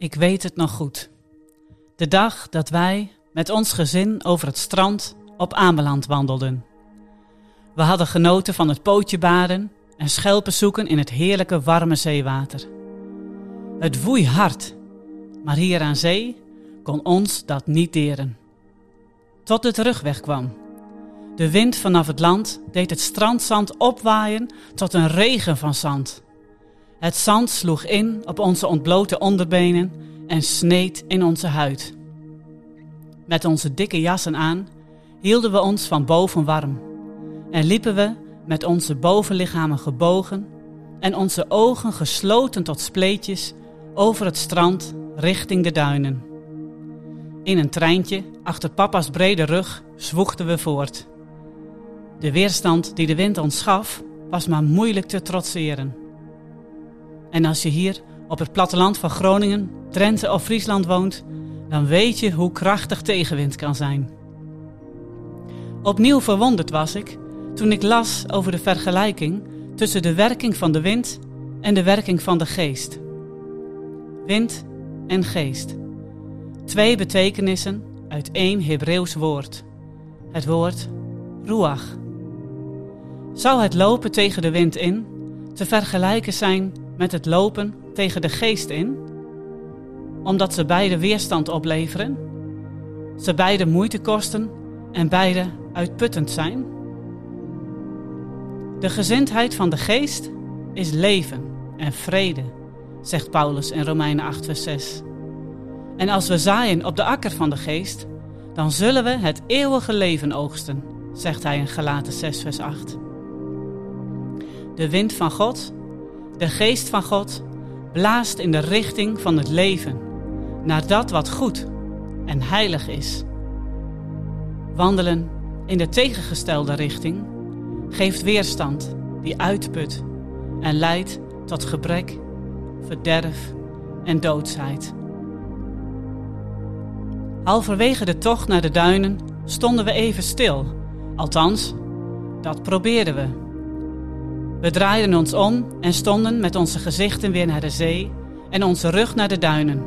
Ik weet het nog goed. De dag dat wij met ons gezin over het strand op Ameland wandelden. We hadden genoten van het pootje baden en schelpen zoeken in het heerlijke warme zeewater. Het woei hard, maar hier aan zee kon ons dat niet deren. Tot de terugweg kwam. De wind vanaf het land deed het strandzand opwaaien tot een regen van zand. Het zand sloeg in op onze ontblote onderbenen en sneed in onze huid. Met onze dikke jassen aan hielden we ons van boven warm en liepen we met onze bovenlichamen gebogen en onze ogen gesloten tot spleetjes over het strand richting de duinen. In een treintje achter papa's brede rug zwoegden we voort. De weerstand die de wind ons gaf was maar moeilijk te trotseren. En als je hier op het platteland van Groningen, Drenthe of Friesland woont, dan weet je hoe krachtig tegenwind kan zijn. Opnieuw verwonderd was ik toen ik las over de vergelijking tussen de werking van de wind en de werking van de geest. Wind en geest. Twee betekenissen uit één Hebreeuws woord. Het woord ruach. Zou het lopen tegen de wind in te vergelijken zijn met het lopen tegen de geest in? Omdat ze beide weerstand opleveren, ze beide moeite kosten en beide uitputtend zijn? De gezindheid van de geest is leven en vrede, zegt Paulus in Romeinen 8, vers 6. En als we zaaien op de akker van de geest, dan zullen we het eeuwige leven oogsten, zegt hij in Galaten 6, vers 8. De wind van God, de geest van God, blaast in de richting van het leven, naar dat wat goed en heilig is. Wandelen in de tegengestelde richting geeft weerstand die uitput en leidt tot gebrek, verderf en doodsheid. Halverwege de tocht naar de duinen stonden we even stil. Althans, dat probeerden we. We draaiden ons om en stonden met onze gezichten weer naar de zee en onze rug naar de duinen.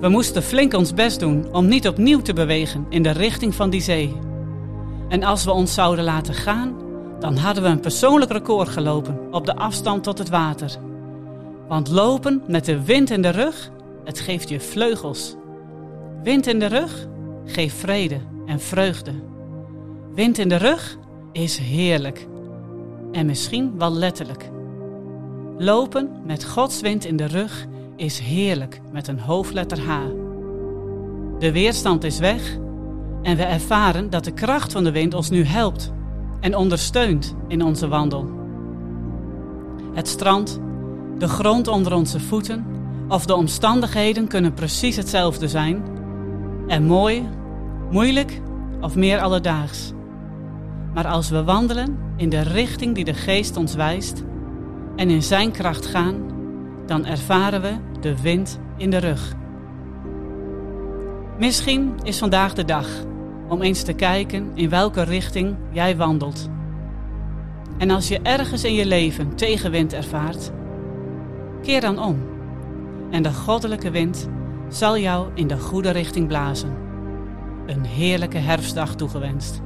We moesten flink ons best doen om niet opnieuw te bewegen in de richting van die zee. En als we ons zouden laten gaan, dan hadden we een persoonlijk record gelopen op de afstand tot het water. Want lopen met de wind in de rug, het geeft je vleugels. Wind in de rug geeft vrede en vreugde. Wind in de rug is heerlijk. En misschien wel letterlijk. Lopen met Gods wind in de rug is heerlijk met een hoofdletter H. De weerstand is weg en we ervaren dat de kracht van de wind ons nu helpt en ondersteunt in onze wandel. Het strand, de grond onder onze voeten of de omstandigheden kunnen precies hetzelfde zijn en mooi, moeilijk of meer alledaags. Maar als we wandelen in de richting die de Geest ons wijst en in Zijn kracht gaan, dan ervaren we de wind in de rug. Misschien is vandaag de dag om eens te kijken in welke richting jij wandelt. En als je ergens in je leven tegenwind ervaart, keer dan om. En de goddelijke wind zal jou in de goede richting blazen. Een heerlijke herfstdag toegewenst.